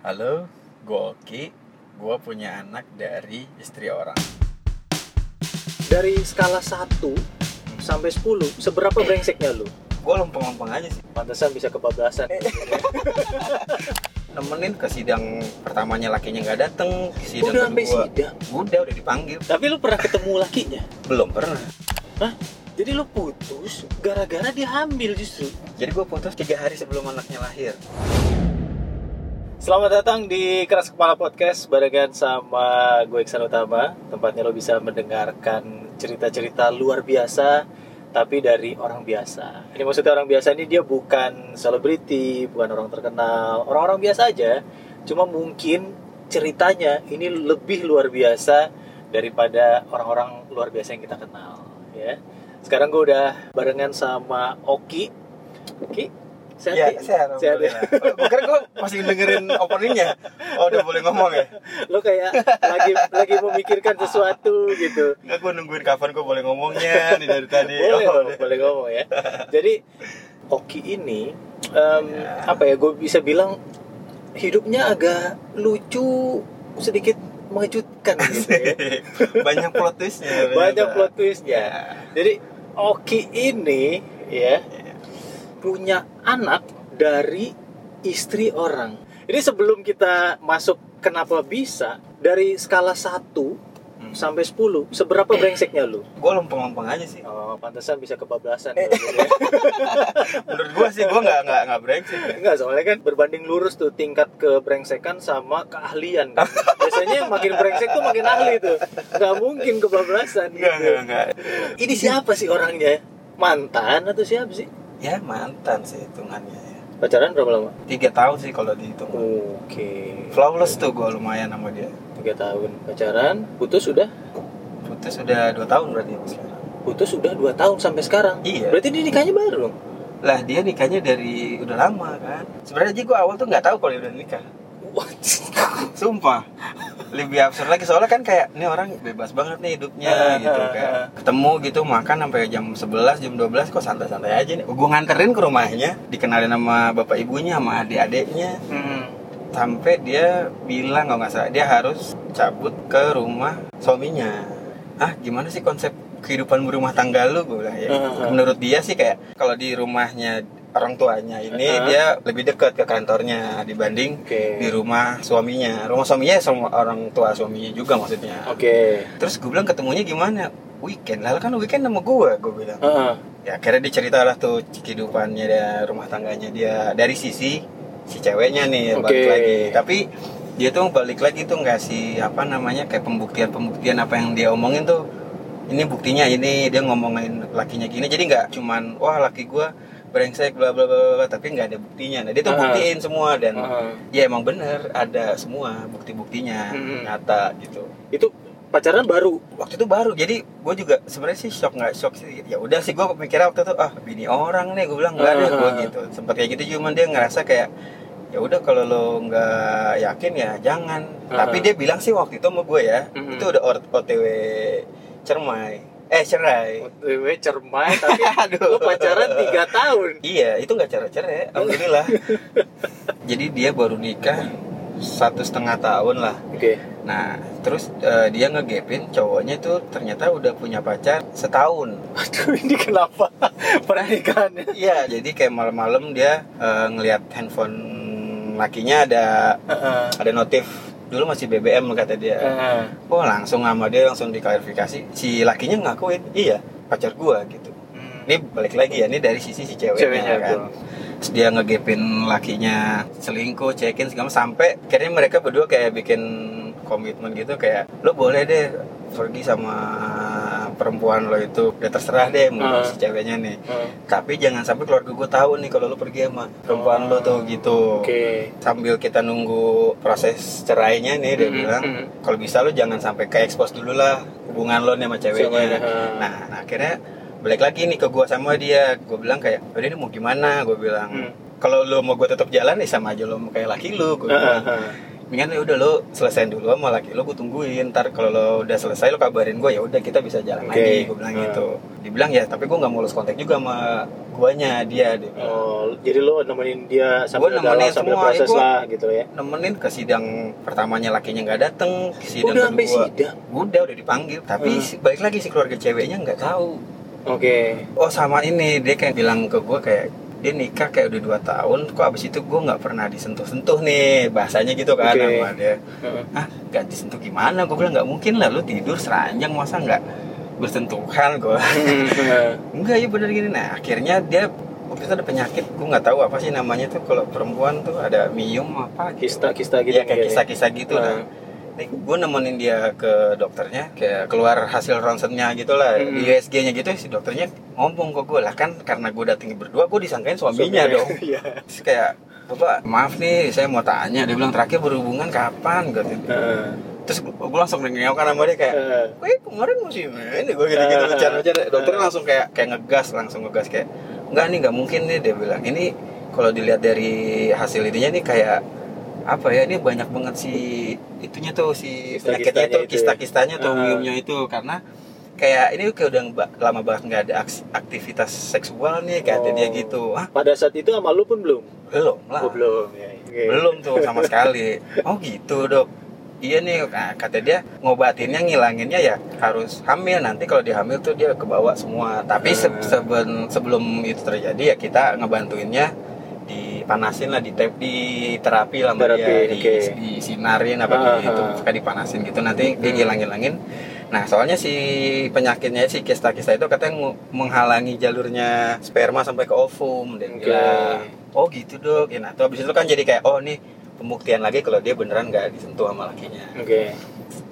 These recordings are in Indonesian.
Halo, gue Oki. Gue punya anak dari istri orang. Dari skala 1 sampai 10, seberapa brengseknya lu? Gue lempeng-lempeng aja sih. Pantesan bisa kebablasan. Nemenin ke sidang pertamanya lakinya nggak dateng. Ke sidang Udah sampai sidang. Udah, udah dipanggil. Tapi lu pernah ketemu lakinya? Belum pernah. Hah? Jadi lu putus gara-gara dia hamil justru. Jadi gue putus tiga hari sebelum anaknya lahir. Selamat datang di Keras Kepala Podcast barengan sama gue Iksan Utama. Tempatnya lo bisa mendengarkan cerita-cerita luar biasa tapi dari orang biasa. Ini maksudnya orang biasa ini dia bukan selebriti, bukan orang terkenal, orang-orang biasa aja. Cuma mungkin ceritanya ini lebih luar biasa daripada orang-orang luar biasa yang kita kenal, ya. Sekarang gue udah barengan sama Oki. Oki, sehat? Iya, Ki? sehat. Sehat ya? Gue kira gue masih dengerin openingnya. Oh, udah boleh ngomong ya? lo kayak lagi lagi memikirkan sesuatu gitu Nggak, gue nungguin kapan gue boleh ngomongnya nih dari tadi. boleh Oh, ngomong, boleh ngomong ya jadi Oki ini em, apa ya gue bisa bilang hidupnya agak lucu sedikit mengejutkan gitu ya. Banyak plot twistnya. banyak plot twistnya jadi Oki ini ya punya anak dari istri orang ini sebelum kita masuk kenapa bisa dari skala 1 Hmm. sampai 10 seberapa brengseknya lu? Gue lempeng-lempeng aja sih. Oh, pantesan bisa kebablasan. Eh. gitu ya. Menurut gue sih gue nggak nggak nggak brengsek. ya. Enggak, soalnya kan berbanding lurus tuh tingkat kebrengsekan sama keahlian. Kan? Biasanya yang makin brengsek tuh makin ahli tuh. Nggak mungkin kebablasan Nggak gitu. nggak nggak. Ini siapa sih orangnya? Mantan atau siapa sih? Ya mantan sih hitungannya. ya. Pacaran berapa lama? Tiga tahun sih kalau dihitung. Oke. Flawless tuh gue lumayan sama dia. Tiga tahun pacaran, putus sudah? Putus udah dua tahun berarti sekarang. Putus sudah dua tahun sampai sekarang. Iya. Berarti dia nikahnya baru dong? Lah dia nikahnya dari udah lama kan. Sebenarnya gue awal tuh nggak tahu kalau dia udah nikah. What? Sumpah. Lebih absurd lagi soalnya kan kayak ini orang bebas banget nih hidupnya gitu kayak ketemu gitu makan sampai jam 11 jam 12 kok santai-santai aja nih. Gue nganterin ke rumahnya, dikenalin sama bapak ibunya sama adik-adiknya. Hmm. Sampai dia bilang kalau nggak salah dia harus cabut ke rumah suaminya. Ah, gimana sih konsep kehidupan berumah tangga lu gue bilang ya. Menurut dia sih kayak kalau di rumahnya orang tuanya ini Uh-huh. dia lebih dekat ke kantornya dibanding Oke. di rumah suaminya. Rumah suaminya sama orang tua suaminya juga maksudnya. Oke. Terus gue bilang ketemunya gimana? Weekend. Lalu kan weekend sama gue, gue bilang. Heeh. Ya akhirnya diceritalah tuh kehidupannya dia, rumah tangganya dia dari sisi si ceweknya nih Oke. balik lagi. Tapi dia tuh balik lagi tuh nggak sih apa namanya kayak pembuktian-pembuktian apa yang dia omongin tuh ini buktinya ini dia ngomongin lakinya gini jadi nggak cuman wah laki gua brengsek bla bla bla bla, tapi nggak ada buktinya nah dia tuh buktiin semua dan Heeh. ya emang bener ada semua bukti-buktinya Hmm. nyata gitu Itu pacaran baru. waktu itu baru jadi gue juga sebenarnya sih shock nggak shock sih ya udah sih gue mikirnya waktu itu ah bini orang nih gue bilang nggak ada gue Ah. gitu sempat kayak gitu cuman dia ngerasa kayak ya udah kalau lo nggak yakin ya jangan Ah. tapi dia bilang sih waktu itu sama gue ya Mhm. itu udah ot- otw cermai eh cerai OTW cermai tapi Aduh. lu pacaran 3 tahun. iya itu nggak cara cerai alhamdulillah jadi dia baru nikah satu setengah tahun lah Oke. Nah, terus eh, dia ngegapin cowoknya tuh ternyata udah punya pacar setahun. Aduh, ini kenapa pernikahannya? Iya, jadi kayak malam-malam dia eh, ngelihat handphone lakinya ada Heeh. ada notif. Dulu masih BBM kata dia. Heeh. Oh, langsung sama dia langsung diklarifikasi. Si lakinya ngakuin, "Iya, pacar gua." gitu. Hmm. Ini balik lagi ya, ini dari sisi si ceweknya, Ceweknya, kan. Terus dia ngegapin lakinya selingkuh, cekin segala sampai akhirnya mereka berdua kayak bikin komitmen gitu kayak lo boleh deh pergi sama perempuan lo itu udah terserah deh mau Ah. si ceweknya nih Heeh. tapi jangan sampai keluarga gue tahu nih kalau lo pergi sama perempuan lo tuh gitu Oke. sambil kita nunggu proses cerainya nih dia Mhm, bilang mhm. kalau bisa lo jangan sampai ke expose dulu lah hubungan lo nih sama ceweknya ha. nah, nah, akhirnya balik lagi nih ke gua sama dia gue bilang kayak udah ini mau gimana gue bilang Hmm. kalau lo mau gue tetap jalan ya sama aja lo mau kayak laki lo gue bilang Heeh. Mendingan ya udah lo selesaiin dulu sama laki lo gue tungguin ntar kalau lo udah selesai lo kabarin gue ya udah kita bisa jalan Oke. lagi gue bilang Hmm. gitu dibilang ya tapi gue nggak mau lost kontak juga sama guanya dia dia bilang. Oh, jadi lo nemenin dia sampai Gua nemenin dalam sampai semua, proses lah gitu ya. nemenin ke sidang pertamanya lakinya nggak dateng ke sidang Udah kedua sidang. udah udah dipanggil tapi si- balik lagi si keluarga ceweknya nggak tahu Oke. oh sama ini dia kayak bilang ke gue kayak dia nikah kayak udah dua tahun kok abis itu gue nggak pernah disentuh-sentuh nih bahasanya gitu kan Oke. sama dia ah nggak disentuh gimana gue bilang nggak mungkin lah lu tidur seranjang masa nggak bersentuhan gue Heeh. enggak ya bener gini nah akhirnya dia waktu itu ada penyakit gue nggak tahu apa sih namanya tuh kalau perempuan tuh ada mium apa gitu. Kista-kista gitu Iya kayak ya. kisah-kisah gitu nah gue nemenin dia ke dokternya kayak keluar hasil ronsennya gitu lah Hmm. di USG-nya gitu si dokternya ngomong ke gue lah kan karena gue datengin berdua gue disangkain suaminya Suaminya. dong Iya. terus kayak Bapak, maaf nih, saya mau tanya. Dia bilang terakhir berhubungan kapan? Gitu. Heeh. Terus gue langsung nengok kan sama dia kayak. Wih kemarin masih ini gue gitu gitu Eh, bercanda-bercanda eh, dokternya eh. langsung kayak kayak ngegas langsung ngegas kayak enggak nih nggak mungkin nih dia bilang ini kalau dilihat dari hasil ininya nih kayak apa ya ini banyak banget si itunya tuh si penyakitnya tuh ya. kista-kistanya tuh Eh. miumnya itu karena kayak ini kayak udah lama banget nggak ada aktivitas seksual nih kata Oh. dia gitu ah Pada saat itu sama lu pun belum? belum lah Oh, belum. Ya. Oke. belum tuh sama sekali oh gitu dok iya nih kata dia ngobatinnya ngilanginnya ya harus hamil nanti kalau dia hamil tuh dia kebawa semua tapi se- Hmm. seben- sebelum itu terjadi ya kita ngebantuinnya dipanasin lah di te- di terapi lah Terapi, dia di, oke. disinarin apa Ah, gitu ah. suka dipanasin gitu nanti dia Hmm. ngilangin-ngilangin nah soalnya si penyakitnya si kista-kista itu katanya menghalangi jalurnya sperma sampai ke ovum dia Oke. bilang oh gitu dok ya nah tuh abis itu kan jadi kayak oh nih pembuktian lagi kalau dia beneran nggak disentuh sama lakinya Oke.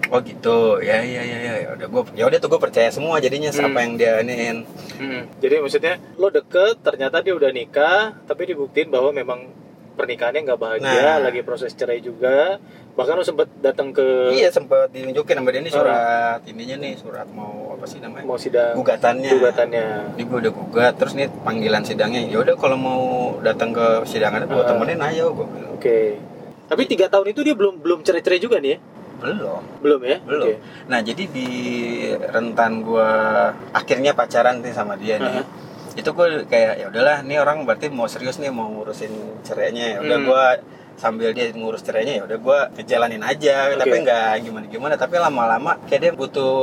Oh gitu ya ya ya ya ya udah gue ya udah tuh gue percaya semua jadinya Hmm. apa yang dia iniin Hmm. Jadi maksudnya lo deket, ternyata dia udah nikah, tapi dibuktiin bahwa memang pernikahannya nggak bahagia, Nah. lagi proses cerai juga. Bahkan lo sempet datang ke iya sempet ditunjukin sama dia ini surat ininya nih surat mau apa sih namanya mau sidang gugatannya gugatannya. ini gue udah gugat terus nih panggilan sidangnya ya udah kalau mau datang ke sidangan gue Ah. temenin ayo gue Oke. Tapi tiga tahun itu dia belum belum cerai-cerai juga nih ya? Belum Belum ya? belum Oke. nah jadi di rentan gue akhirnya pacaran nih sama dia nih Aha. itu gue kayak ya udahlah nih orang berarti mau serius nih mau ngurusin cerainya ya udah Hmm. gue sambil dia ngurus cerainya ya udah gue ngejalanin aja Oke. tapi nggak gimana gimana tapi lama-lama kayak dia butuh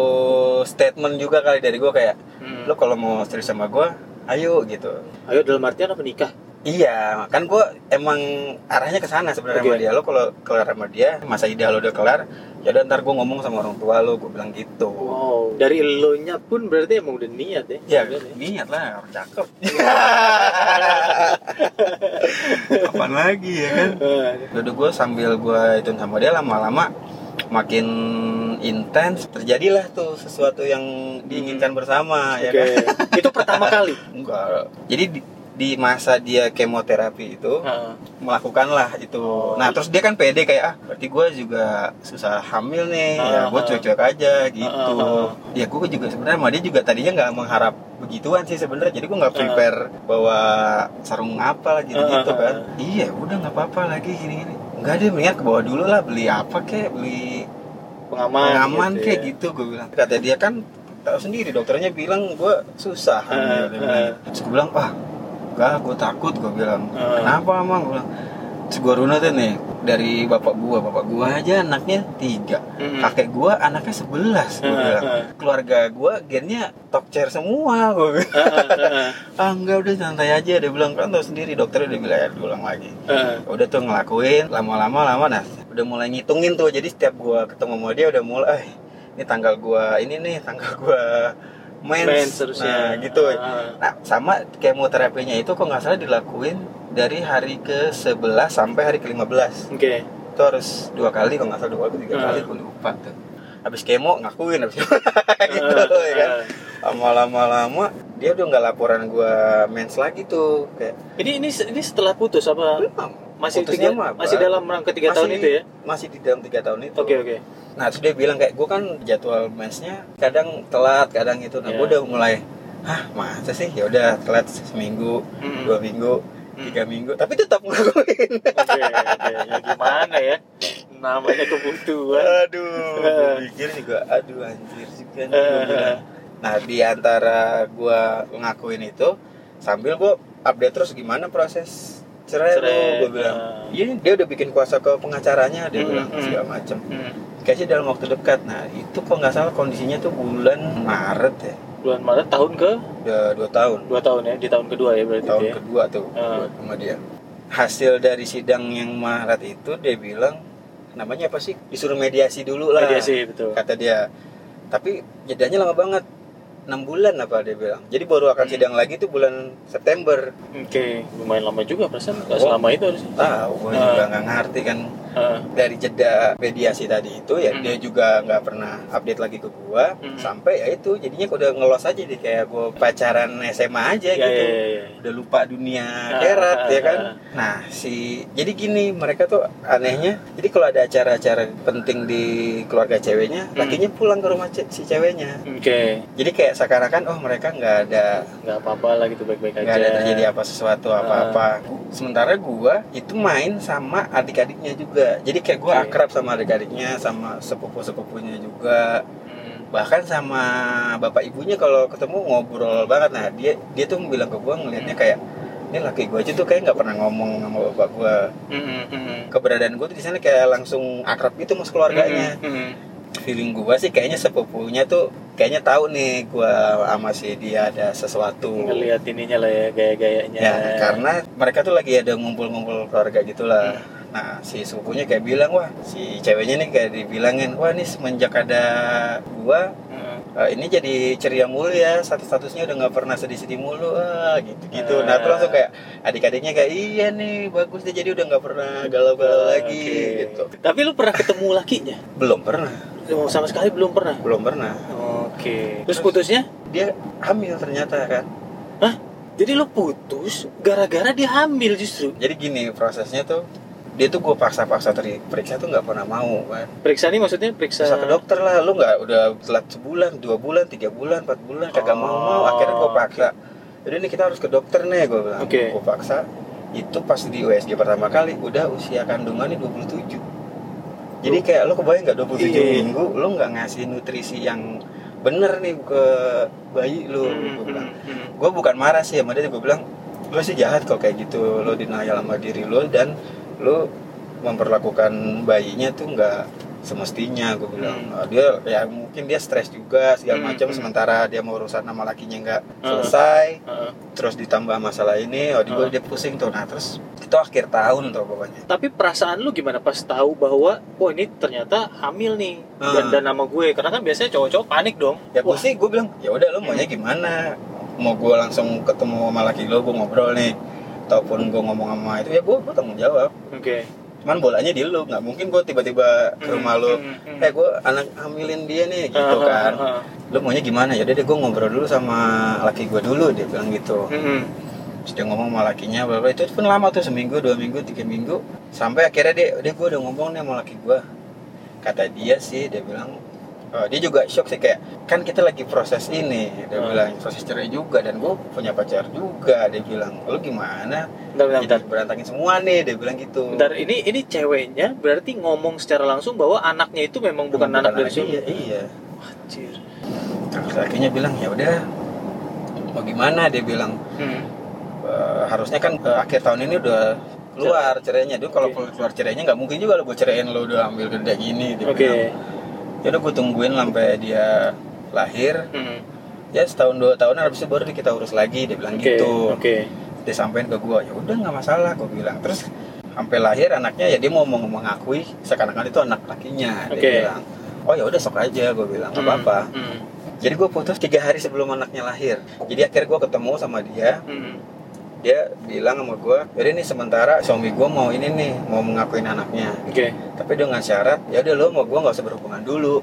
statement juga kali dari gue kayak Hmm. lo kalau mau serius sama gue ayo gitu Ayo dalam artian apa nikah? Iya, kan gue emang arahnya ke sana sebenarnya Oke. sama dia. Lo kalau kelar sama dia, masa ide lo udah kelar, ya udah ntar gue ngomong sama orang tua lo, gue bilang gitu. Wow. Dari lo nya pun berarti emang udah niat ya? Ya, Sebenarnya. niat lah, orang cakep. Kapan lagi ya kan? Eh, Udah gue sambil gue itu sama dia lama-lama makin intens terjadilah tuh sesuatu yang diinginkan bersama ya Oke. kan itu pertama kali. enggak jadi di, masa dia kemoterapi itu Heeh. melakukanlah itu. Oh. Nah terus dia kan pede kayak ah berarti gue juga susah hamil nih, ya Ah, gue cuek-cuek aja gitu. Ah, Ya gue juga sebenarnya sama dia juga tadinya nggak mengharap begituan sih sebenarnya. Jadi gue nggak prepare bawa sarung apa gitu gitu kan. Iya udah nggak apa-apa lagi gini-gini. Enggak deh mendingan ke bawah dulu lah beli apa kek beli Pengaman. pengaman gitu kayak ya. gitu gue bilang. Kata dia kan tahu sendiri dokternya bilang gue susah. Ah, bilang. ah. Terus gue bilang wah enggak gue takut gue bilang Ah. kenapa emang gue bilang Terus gue runut nih dari bapak gua, bapak gua aja anaknya tiga, Mm-mm. kakek gua anaknya sebelas, gue Ah, bilang. ah. Keluarga gua gennya top chair semua, gue bilang. Ah enggak udah santai aja, dia bilang kan tau sendiri dokternya udah bilang ya diulang lagi. heeh. Udah tuh ngelakuin, lama-lama lama nah udah mulai ngitungin tuh, jadi setiap gua ketemu sama dia udah mulai, eh ini tanggal gua ini nih tanggal gua mens, Mens harusnya. nah gitu. Heeh. Nah, sama kemoterapinya itu kok nggak salah dilakuin dari hari ke-11 sampai hari ke-15. Oke. Itu harus dua kali kalau nggak salah dua kali tiga Hmm. kali gue lupa tuh. Habis kemo ngakuin habis gitu Heeh, ya kan. Lama-lama dia udah nggak laporan gua mens lagi tuh kayak Ini ini ini setelah putus apa belum. Masih tiga, mah masih dalam rangka tiga Masih- tahun itu ya? Masih di dalam tiga tahun itu. Oke oke. Nah terus dia bilang kayak gue kan jadwal mensnya kadang telat kadang gitu. Nah Ya. gue udah mulai hah masa sih ya udah telat seminggu Hmm. dua minggu tiga minggu tapi tetap ngelakuin Oke, oke. Ya gimana ya? Namanya kebutuhan. aduh gue pikir juga aduh anjir juga nih gua Eh. bilang. nah di antara gue ngakuin itu sambil gue update terus gimana proses cerai, Cerai, lu gue bilang iya dia udah bikin kuasa ke pengacaranya dia Hmm, bilang hmm. segala macem. Hmm. kayaknya dalam waktu dekat. Nah itu kok nggak salah kondisinya tuh bulan Maret ya. Bulan Maret tahun ke? Udah dua tahun. Dua tahun ya di tahun kedua ya berarti tahun ya. kedua tuh gua sama dia. Hasil dari sidang yang Maret itu dia bilang namanya apa sih? Disuruh mediasi dulu lah. Mediasi betul. Kata dia. Tapi jedanya lama banget enam bulan apa dia bilang jadi baru akan Hmm. sidang lagi tuh bulan September oke lumayan lama juga perasaan nggak Oh. selama itu harusnya tahu gue Ah. juga nggak ngerti kan Dari jeda mediasi tadi itu ya Hmm. dia juga nggak pernah update lagi ke gua Hmm. sampai ya itu jadinya udah ngelos aja deh kayak gua pacaran SMA aja ya, gitu ya, ya, ya. udah lupa dunia kerat ya kan ah. nah si jadi gini mereka tuh anehnya jadi kalau ada acara-acara penting di keluarga ceweknya Hmm. lakinya pulang ke rumah ce- si ceweknya oke jadi kayak seakan-akan oh mereka nggak ada nggak apa-apa lah gitu baik-baik aja nggak ada terjadi apa sesuatu apa-apa sementara gua itu main sama adik-adiknya juga jadi kayak gua Oke. akrab sama adik-adiknya sama sepupu-sepupunya juga Hmm. bahkan sama bapak ibunya kalau ketemu ngobrol banget nah dia dia tuh bilang ke gua ngelihatnya kayak ini laki gua aja tuh kayak nggak pernah ngomong sama bapak gua Hmm, hmm, hmm. keberadaan gua tuh di sana kayak langsung akrab gitu sama keluarganya Hmm, hmm, hmm. feeling gua sih kayaknya sepupunya tuh kayaknya tahu nih gua sama si dia ada sesuatu ngelihat ininya lah ya gaya-gayanya Ya, karena mereka tuh lagi ada ngumpul-ngumpul keluarga gitulah. Nah, si sepupunya kayak bilang, wah, si ceweknya nih kayak dibilangin, wah, nih semenjak ada gua, Hmm. eh, ini jadi ceria mulu ya, status-statusnya udah nggak pernah sedih-sedih mulu, ah, gitu-gitu. Nah, tuh langsung kayak adik-adiknya kayak, iya nih, bagus deh, jadi udah nggak pernah galau-galau lagi, Oke. gitu. tapi lu pernah ketemu lakinya Belum pernah, Oh, sama sekali belum pernah belum pernah. oke terus putusnya Dia hamil ternyata kan. Hah? Jadi lu putus gara-gara dia hamil justru? Jadi gini prosesnya tuh, dia tuh gue paksa-paksa teri- periksa tuh nggak pernah mau kan. Periksa nih maksudnya periksa... bisa ke dokter lah lu nggak udah telat sebulan dua bulan tiga bulan empat bulan kagak mau mau Oh, akhirnya gue paksa jadi ini kita harus ke dokter nih gue bilang Oke. gue paksa itu pas di USG pertama kali udah usia kandungannya 27 jadi kayak lo kebayang nggak 27 Iya. minggu lo nggak ngasih nutrisi yang bener nih ke bayi lo Hmm, gue bilang hmm, hmm. gue bukan marah sih sama dia gue bilang lo sih jahat kok kayak gitu lo denial sama diri lo dan lo memperlakukan bayinya tuh nggak semestinya gue bilang Hmm. "Ah, dia ya mungkin dia stres juga segala Hmm, macam hmm. sementara dia mau urusan sama lakinya nggak selesai Heeh. terus ditambah masalah ini oh dia, Hmm. dia pusing tuh nah terus itu akhir tahun tuh pokoknya Tapi perasaan lu gimana pas tahu bahwa oh ini ternyata hamil nih dan Hmm. dan nama gue karena kan biasanya cowok-cowok panik dong. ya gue sih gue bilang ya udah lo maunya gimana mau gue langsung ketemu sama laki lo gue ngobrol nih ataupun gue ngomong sama itu ya gue gue tanggung jawab Oke. cuman bolanya di lu nggak mungkin gue tiba-tiba ke rumah lu hmm, hmm. eh gue anak hamilin dia nih gitu Ah, ah, kan ah, ah. lu maunya gimana ya deh gue ngobrol dulu sama laki gue dulu dia bilang gitu hmm. terus dia ngomong sama lakinya bla bla. itu pun lama tuh seminggu dua minggu tiga minggu sampai akhirnya dia udah gue udah ngomong nih sama laki gue kata dia sih dia bilang oh, dia juga shock sih kayak kan kita lagi proses ini dia Hmm. bilang proses cerai juga dan gue punya pacar juga dia bilang lu gimana Bentar, bentar, bentar. berantakin semua nih dia bilang gitu Bentar, ini ini ceweknya berarti ngomong secara langsung bahwa anaknya itu memang bukan, anak dari dia, suami. iya Anjir. Terus akhirnya bilang ya udah mau gimana dia bilang Hmm. "Eh, harusnya kan eh, akhir tahun ini udah keluar cerainya dia kalau keluar cerainya nggak mungkin juga lo gue ceraiin lo udah ambil gede gini dia Oke. bilang ya udah gue tungguin sampai dia lahir Hmm. ya setahun dua tahun habis itu baru kita urus lagi dia bilang Oke. gitu Oke. dia sampein ke gue ya udah nggak masalah gue bilang terus sampai lahir anaknya ya dia mau meng- mengakui seakan-akan itu anak lakinya dia Oke. bilang oh ya udah sok aja gue bilang nggak Hmm, apa-apa hmm, Jadi gue putus tiga hari sebelum anaknya lahir. Jadi akhirnya gue ketemu sama dia. hmm. Dia bilang sama gue, jadi ini sementara suami gue mau ini nih, mau mengakuin anaknya. Oke. Tapi dengan syarat, ya udah lo mau gue nggak usah berhubungan dulu.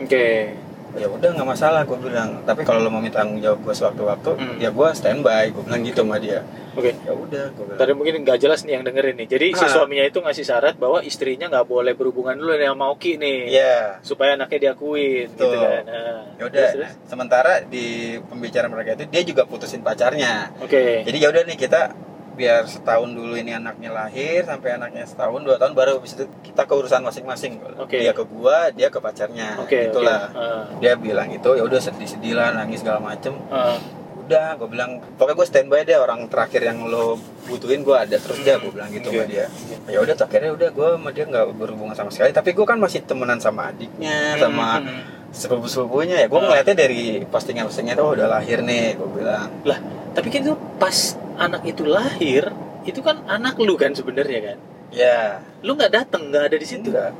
Oke. Ya udah nggak masalah gue bilang. Tapi kalau lo mau minta tanggung jawab gue sewaktu-waktu, Hmm. ya gue standby. Gue bilang gitu sama dia. Oke. Ya udah, gue bilang. Tadi mungkin nggak jelas nih yang dengerin nih. Jadi si Ah. suaminya itu ngasih syarat bahwa istrinya nggak boleh berhubungan dulu nih sama Oki nih. Iya. Supaya anaknya diakuin gitu kan. Nah, Ya udah. terus? Sementara di pembicaraan mereka itu dia juga putusin pacarnya. Oke. Jadi ya udah nih kita biar setahun dulu ini anaknya lahir sampai anaknya setahun dua tahun baru habis itu kita ke urusan masing-masing. Oke. Dia ke gua, dia ke pacarnya. Oke. Itulah. oke. Ah, Dia bilang itu ya udah sedih-sedih lah nangis segala macem. ah. udah gue bilang pokoknya gue standby deh orang terakhir yang lo butuhin gue ada terus deh gue bilang gitu sama Oke. dia ya udah akhirnya udah gue sama dia nggak berhubungan sama sekali tapi gue kan masih temenan sama adiknya sama Hmm. sepupu sepupunya ya gue Ah. ngeliatnya dari postingan postingan oh udah lahir nih gue bilang lah tapi kan itu pas anak itu lahir itu kan anak lu kan sebenarnya kan? Ya. Lu nggak datang nggak ada di situ? Enggak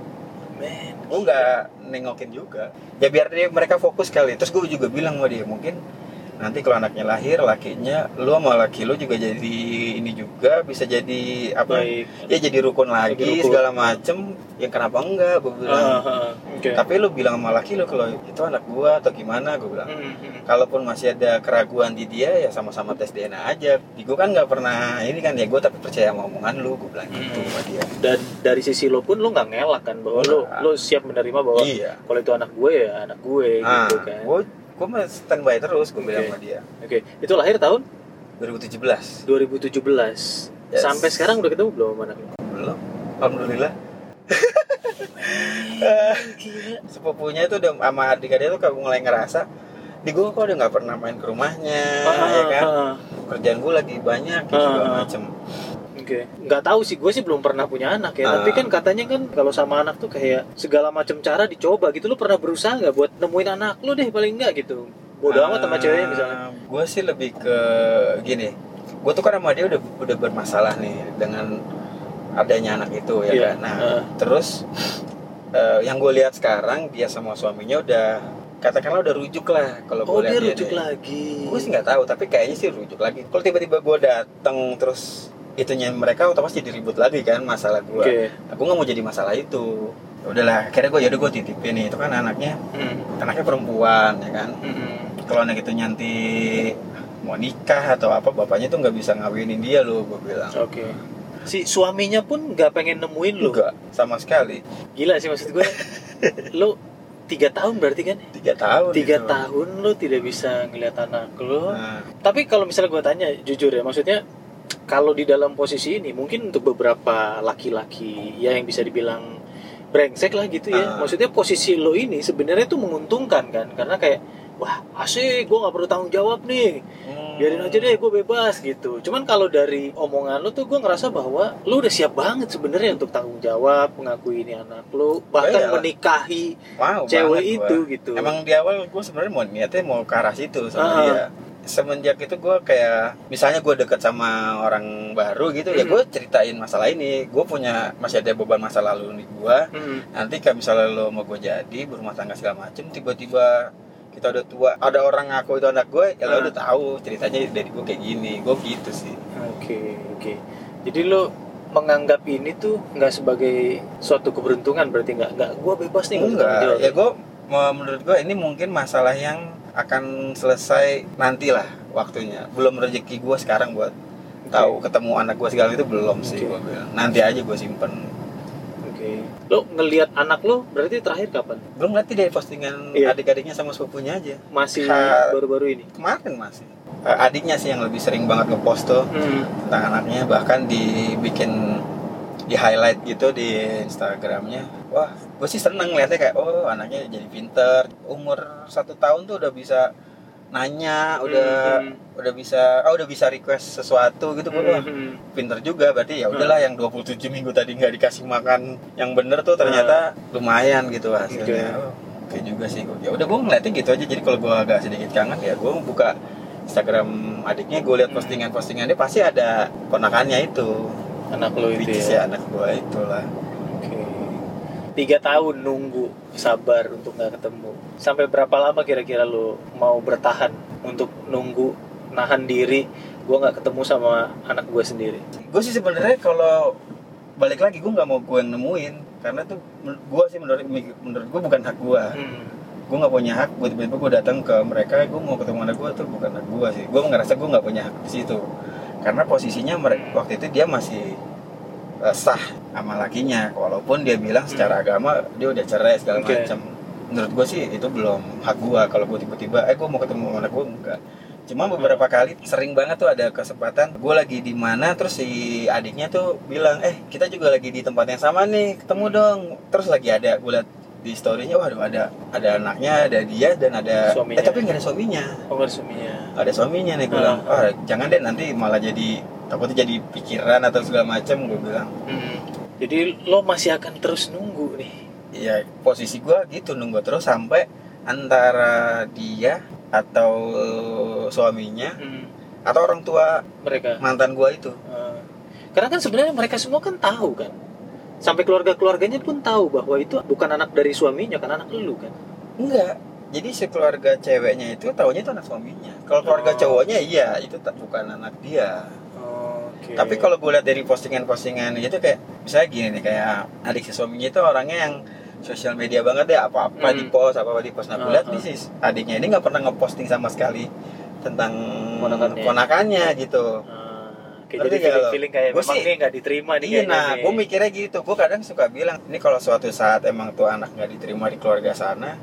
men gue nggak nengokin juga. Ya biar dia mereka fokus kali. Terus gue juga bilang sama dia mungkin nanti kalau anaknya lahir lakinya lu sama laki lu juga jadi ini juga bisa jadi apa? Baik. Ya jadi rukun lagi Jadi rukun. segala macem. Yang kenapa enggak? Gue bilang. Ah, ah, oke. Tapi lu bilang sama laki lu kalau itu anak gua atau gimana gue bilang. Hmm, hmm. kalaupun masih ada keraguan di dia ya sama-sama tes DNA aja. Di gue kan nggak pernah ini kan ya gue tapi percaya sama omongan lu gue bilang gitu Hmm. sama dia. Dan dari sisi lo pun lo nggak ngelak kan bahwa lo Nggak. lo siap menerima bahwa iya. kalau itu anak gue ya anak gue nah gitu kan. gue gue mah standby terus gue bilang Oke. sama dia. Oke itu lahir tahun? 2017 2017 Yes. sampai sekarang udah ketemu belum sama anak lo belum. Alhamdulillah. Gila. sepupunya itu udah sama adik-adiknya tuh kayak mulai ngerasa di gue kok udah nggak pernah main ke rumahnya Ah, ya kan? ah, kerjaan gue lagi banyak gitu Ah, segala ah. macem Oke, nggak tahu sih gue sih belum pernah punya anak ya. Ah. Tapi kan katanya kan kalau sama anak tuh kayak segala macam cara dicoba gitu. Lu pernah berusaha nggak buat nemuin anak lu deh paling nggak gitu? Bodoh amat sama ceweknya misalnya. gue Ah, sih lebih ke gini gue tuh kan sama dia udah udah bermasalah nih dengan adanya anak itu ya Iya, kan nah heeh. terus eh, yang gue lihat sekarang dia sama suaminya udah katakanlah udah rujuk lah kalau Oh gue dia rujuk lagi. gue sih nggak tahu tapi kayaknya sih rujuk lagi kalau tiba-tiba gue datang terus itunya mereka otomatis jadi ribut lagi kan masalah gue Oke. aku nggak mau jadi masalah itu udahlah akhirnya gue yaudah gue titipin nih itu kan anaknya Hmm. anaknya perempuan ya kan Hmm. kalau anak itu nanti mau nikah atau apa bapaknya tuh nggak bisa ngawinin dia loh gue bilang Oke. Si suaminya pun nggak pengen nemuin lu. enggak sama sekali Gila sih maksud gue. lu tiga tahun berarti kan? tiga tahun Tiga itu. tahun lu tidak bisa ngeliat anak lu. nah, Tapi kalau misalnya gue tanya jujur ya, maksudnya kalau di dalam posisi ini mungkin untuk beberapa laki-laki ya yang bisa dibilang brengsek lah gitu ya. Ah. Maksudnya posisi lo ini sebenarnya tuh menguntungkan kan, karena kayak wah asik, gue nggak perlu tanggung jawab nih, hmm, biarin aja deh gue bebas gitu. Cuman kalau dari omongan lo tuh gue ngerasa bahwa lo udah siap banget sebenarnya untuk tanggung jawab, mengakui ini anak lo, bahkan Iyalah. menikahi mau cewek itu gua. gitu. emang di awal gue sebenarnya mau niatnya mau ke arah situ sama Ah. dia semenjak itu gue kayak misalnya gue deket sama orang baru gitu ya Hmm. gue ceritain masalah ini gue punya masih ada beban masa lalu di gue Hmm. nanti kalau misalnya lo mau gue jadi berumah tangga segala macem tiba-tiba kita udah tua ada orang ngaku itu anak gue ya lo Ah. udah tahu ceritanya dari gue kayak gini gue gitu sih Oke, oke. Jadi lo menganggap ini tuh nggak sebagai suatu keberuntungan berarti nggak nggak gue bebas nih nggak enggak ya gue menurut gue ini mungkin masalah yang akan selesai nantilah waktunya. Belum rezeki gue sekarang buat tahu ketemu anak gue segala itu belum sih. Gue bilang nanti aja gue simpen. Oke. Lo ngelihat anak lo berarti terakhir kapan? belum nanti dari postingan Iya. adik-adiknya sama sepupunya aja. Masih baru-baru ini. kemarin masih. Eh, adiknya sih yang lebih sering banget ngepost tuh. Hmm. tentang anaknya bahkan dibikin di highlight gitu di Instagramnya. Wah gue sih seneng lihatnya kayak oh anaknya jadi pinter umur satu tahun tuh udah bisa nanya udah Hmm. udah bisa oh udah bisa request sesuatu gitu gue Hmm. pinter juga berarti ya udahlah yang 27 minggu tadi nggak dikasih makan yang bener tuh ternyata lumayan gitu hasilnya Oke. Oh, oke juga sih ya udah gue ngeliatnya gitu aja jadi kalau gue agak sedikit kangen ya gue buka Instagram adiknya gue lihat Hmm. postingan-postingannya pasti ada ponakannya itu Anak lo itu ya. ya anak gue itulah. Tiga tahun nunggu sabar untuk nggak ketemu. Sampai berapa lama kira-kira lo mau bertahan untuk nunggu nahan diri? Gue nggak ketemu sama anak gue sendiri. gue sih sebenarnya kalau balik lagi gue nggak mau gue yang nemuin karena tuh gue sih menurut menurut gue bukan hak gue Hmm. gue nggak punya hak gue tiba-tiba gue datang ke mereka gue mau ketemu anak gue tuh bukan hak gue sih gue ngerasa gue nggak punya hak di situ karena posisinya mereka waktu itu dia masih eh, sah sama lakinya. Walaupun dia bilang secara agama dia udah cerai segala Oke. macam menurut gue sih itu belum hak gue kalau gue tiba-tiba eh gue mau ketemu sama anak gue enggak. Cuma beberapa kali sering banget tuh ada kesempatan gue lagi di mana terus si adiknya tuh bilang eh kita juga lagi di tempat yang sama nih ketemu dong. Terus lagi ada gue liat di storynya waduh ada ada anaknya ada dia dan ada Suaminya. eh tapi nggak ada suaminya Oh, nggak ada suaminya. Ada suaminya nih gue Ah. bilang oh jangan deh nanti malah jadi takutnya jadi pikiran atau segala macam gue bilang Hmm. Jadi lo masih akan terus nunggu nih. ya posisi gue gitu nunggu terus sampai antara dia atau suaminya Hmm. atau orang tua Mereka. mantan gue itu Eh, karena kan sebenarnya mereka semua kan tahu kan. Sampai keluarga-keluarganya pun tahu bahwa itu bukan anak dari suaminya, kan anak lu kan. enggak jadi sekeluarga ceweknya itu taunya itu anak suaminya kalau keluarga Oh. cowoknya iya itu tak bukan anak dia Oke. Tapi kalau gue lihat dari postingan-postingan itu kayak misalnya gini nih kayak adik si suaminya itu orangnya yang sosial media banget deh apa-apa Hmm. di post apa-apa di post. Nah, gue lihat Uh-huh. nih si adiknya ini nggak pernah ngeposting sama sekali tentang Ponakannya. ponakannya gitu. Ah, kayak jadi feeling, lo? feeling kayak Gua memang sih- nih nggak diterima nih Iya, kayaknya nah, gue mikirnya gitu. Gue kadang suka bilang, ini kalau suatu saat emang tuh anak nggak diterima di keluarga sana,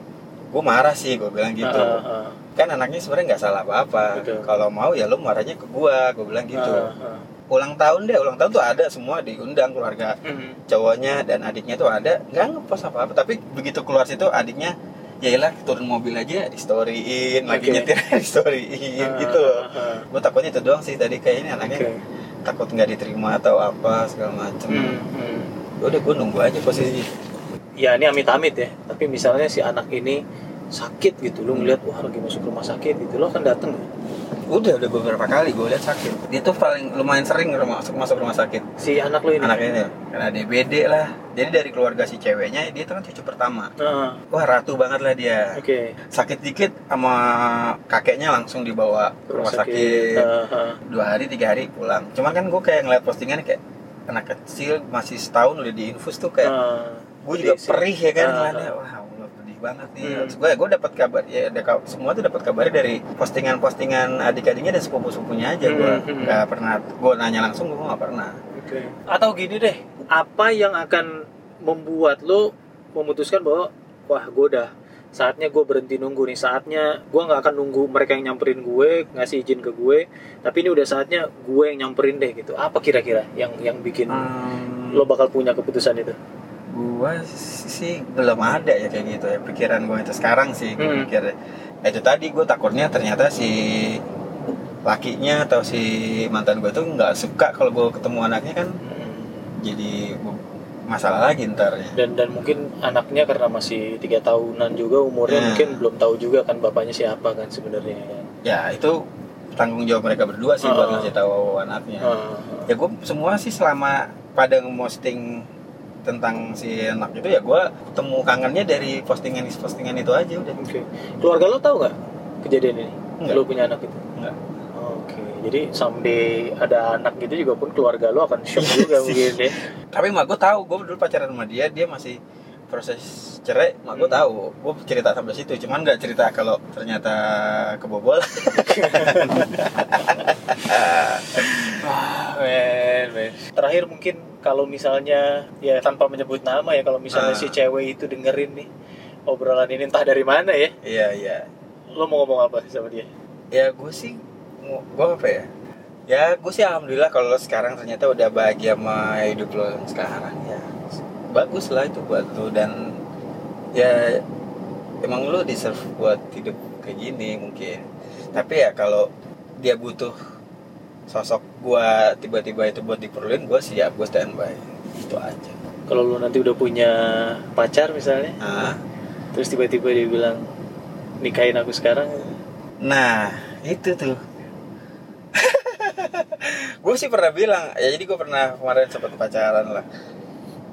gue marah sih, gue bilang gitu. Ah, ah, Kan anaknya sebenarnya nggak salah apa-apa. Betul. Kalau mau ya lu marahnya ke gue, gue bilang gitu. ah, ah. Ulang tahun deh, ulang tahun tuh ada semua diundang keluarga Hmm. cowoknya dan adiknya tuh ada nggak ngepost apa apa tapi begitu keluar situ adiknya ya iyalah turun mobil aja di storyin lagi Oke. nyetir di storyin Ah, gitu ah, ah. gue takutnya itu doang sih tadi kayaknya anaknya takut nggak diterima atau apa segala macem Hmm, hmm. udah gue nunggu aja posisi ya ini amit-amit ya tapi misalnya si anak ini sakit gitu lu ngeliat wah lagi masuk rumah sakit gitu lo akan dateng? Udah udah beberapa kali gue lihat sakit. Dia tuh paling lumayan sering rumah masuk masuk rumah sakit. Si anak lo ini? Anaknya ini karena DBD lah. Jadi dari keluarga si ceweknya dia tuh kan cucu pertama. Ah, wah ratu banget lah dia. Oke. Sakit dikit sama kakeknya langsung dibawa ke rumah sakit, Ah, ah. dua hari tiga hari pulang. Cuman kan gue kayak ngeliat postingan kayak anak kecil masih setahun udah diinfus tuh kayak Ah, gue juga perih ya kan ngeliatnya. Ah. wah Pedih banget nih Hmm. Terus gue gue dapat kabar ya semua tuh dapat kabarnya dari postingan-postingan adik-adiknya dan sepupu-sepupunya aja gue Hmm, hmm. nggak pernah gue nanya langsung gue nggak pernah Oke. Atau gini deh, apa yang akan membuat lo memutuskan bahwa wah gue udah saatnya gue berhenti nunggu nih saatnya gue nggak akan nunggu mereka yang nyamperin gue ngasih izin ke gue tapi ini udah saatnya gue yang nyamperin deh gitu apa kira-kira yang yang bikin Hmm. lo bakal punya keputusan itu gue sih belum ada ya kayak gitu ya pikiran gue itu sekarang sih gue Hmm. mikir ya itu tadi gue takutnya ternyata si lakinya atau si mantan gue tuh nggak suka kalau gue ketemu anaknya kan jadi masalah lagi ntar ya dan dan mungkin anaknya karena masih tiga tahunan juga umurnya Nah. mungkin belum tahu juga kan bapaknya siapa kan sebenarnya kan. ya itu tanggung jawab mereka berdua sih buat Ah. ngasih tahu anaknya Ah, ya gue semua sih selama pada nge-posting tentang si anak itu ya gue temu kangennya dari postingan postingan itu aja udah Oke. Keluarga lo tahu nggak kejadian ini? Nggak. Lo punya anak itu? Nggak. Oke. Jadi someday ada anak gitu juga pun keluarga lo akan shock juga mungkin ya. tapi mak gue tahu gue dulu pacaran sama dia dia masih proses cerai mak gue Hmm. tahu gue cerita sampai situ cuman nggak cerita kalau ternyata kebobol Men. Terakhir mungkin kalau misalnya ya tanpa menyebut nama ya kalau misalnya Ah. si cewek itu dengerin nih obrolan ini entah dari mana ya, iya iya lo mau ngomong apa sama dia? ya gue sih gue apa ya ya gue sih alhamdulillah kalau lo sekarang ternyata udah bahagia sama hidup lo yang sekarang ya bagus lah itu buat lo dan ya emang lo deserve buat hidup kayak gini mungkin tapi ya kalau dia butuh sosok gue tiba-tiba itu buat diperluin gue siap gue standby itu aja Kalau lo nanti udah punya pacar misalnya, nah terus tiba-tiba dia bilang nikahin aku sekarang, Nah, itu tuh. gue sih pernah bilang, ya jadi gue pernah kemarin sempat pacaran lah.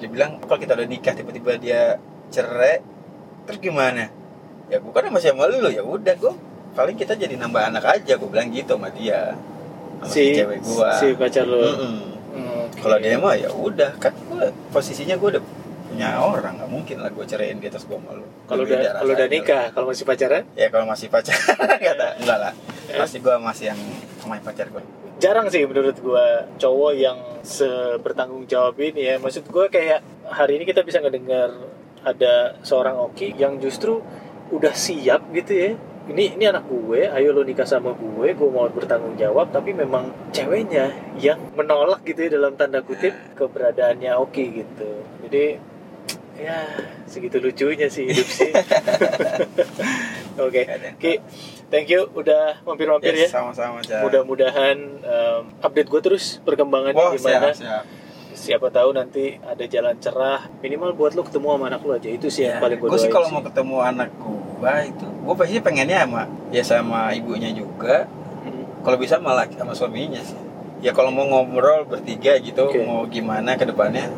Dia bilang kalau kita udah nikah tiba-tiba dia cerai, terus gimana? Ya gue kan masih sama lu, ya udah gue paling kita jadi nambah anak aja, gue bilang gitu sama dia. Si, cewek gue. si pacar lo. Mm-mm. Hmm, oke. Kalau dia mah ya udah, kan gue posisinya gue udah punya orang, nggak mungkin lah gue ceraiin dia terus gue malu. kalau udah kalau udah nikah, kalau masih pacaran, ya kalau masih pacaran nggak enggak lah pasti gue masih yang sama pacar gue jarang sih menurut gua cowok yang sebertanggung jawab ini ya maksud gua kayak hari ini kita bisa ngedengar ada seorang Oki yang justru udah siap gitu ya ini ini anak gue ayo lo nikah sama gue gue mau bertanggung jawab tapi memang ceweknya yang menolak gitu ya dalam tanda kutip keberadaannya Oki gitu. Jadi ya segitu lucunya sih hidup sih. Oke Ki thank you. Udah mampir-mampir Yes, ya. sama-sama mudah-mudahan um, update gue terus perkembangannya Wah, gimana. siap, siap. siapa tahu nanti ada jalan cerah. Minimal buat lo ketemu sama anak lo aja itu sih yang paling gue gue Ya, sih kalau mau ketemu anak gue itu. Gue pasti pengennya sama ya sama ibunya juga. Hmm. kalau bisa malah sama suaminya sih. Ya kalau mau ngobrol bertiga gitu Oke. mau gimana ke depannya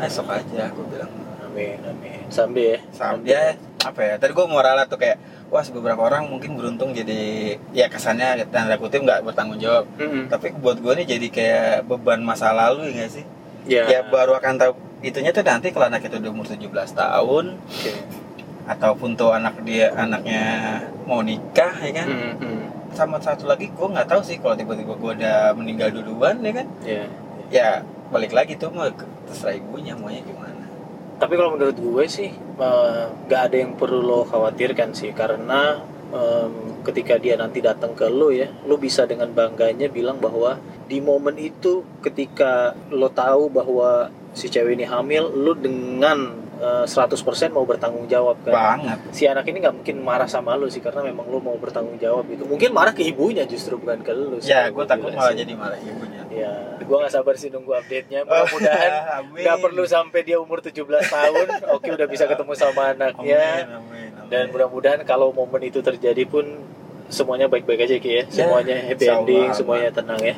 esok aja gue bilang. Amin amin. Sampai ya? Sampai ya. Apa ya? Tadi gue mau ralat tuh kayak wah beberapa orang mungkin beruntung jadi ya kesannya tanda kutip nggak bertanggung jawab. Mm-mm. tapi buat gue nih jadi kayak beban masa lalu ya nggak sih? Ya, ya baru akan tahu itunya tuh nanti kalau anak itu udah umur 17 tahun. Ataupun tuh anak dia anaknya mau nikah ya kan? Mm-mm. sama satu lagi gue nggak tahu sih kalau tiba-tiba gue udah meninggal duluan ya kan? Ya ya balik lagi tuh ke- terserah ibunya maunya gimana. Tapi kalau menurut gue sih eh, nggak ada yang perlu lo khawatirkan sih karena em, ketika dia nanti datang ke lo ya, lo bisa dengan bangganya bilang bahwa di momen itu ketika lo tahu bahwa si cewek ini hamil, lo dengan eh, 100% mau bertanggung jawab kan. banget Si anak ini nggak mungkin marah sama lo sih karena memang lo mau bertanggung jawab itu. Mungkin marah ke ibunya justru bukan ke sih, ya gue takut malah sih. jadi malah ibunya Ya, gue gak sabar sih nunggu update-nya. Mudah-mudahan Amin. nggak perlu sampai dia umur 17 tahun. Oke, udah bisa ketemu sama anaknya. Amin, amin, amin. Dan mudah-mudahan kalau momen itu terjadi pun semuanya baik-baik aja Ki ya. Ya, Semuanya happy ending, semuanya tenang ya.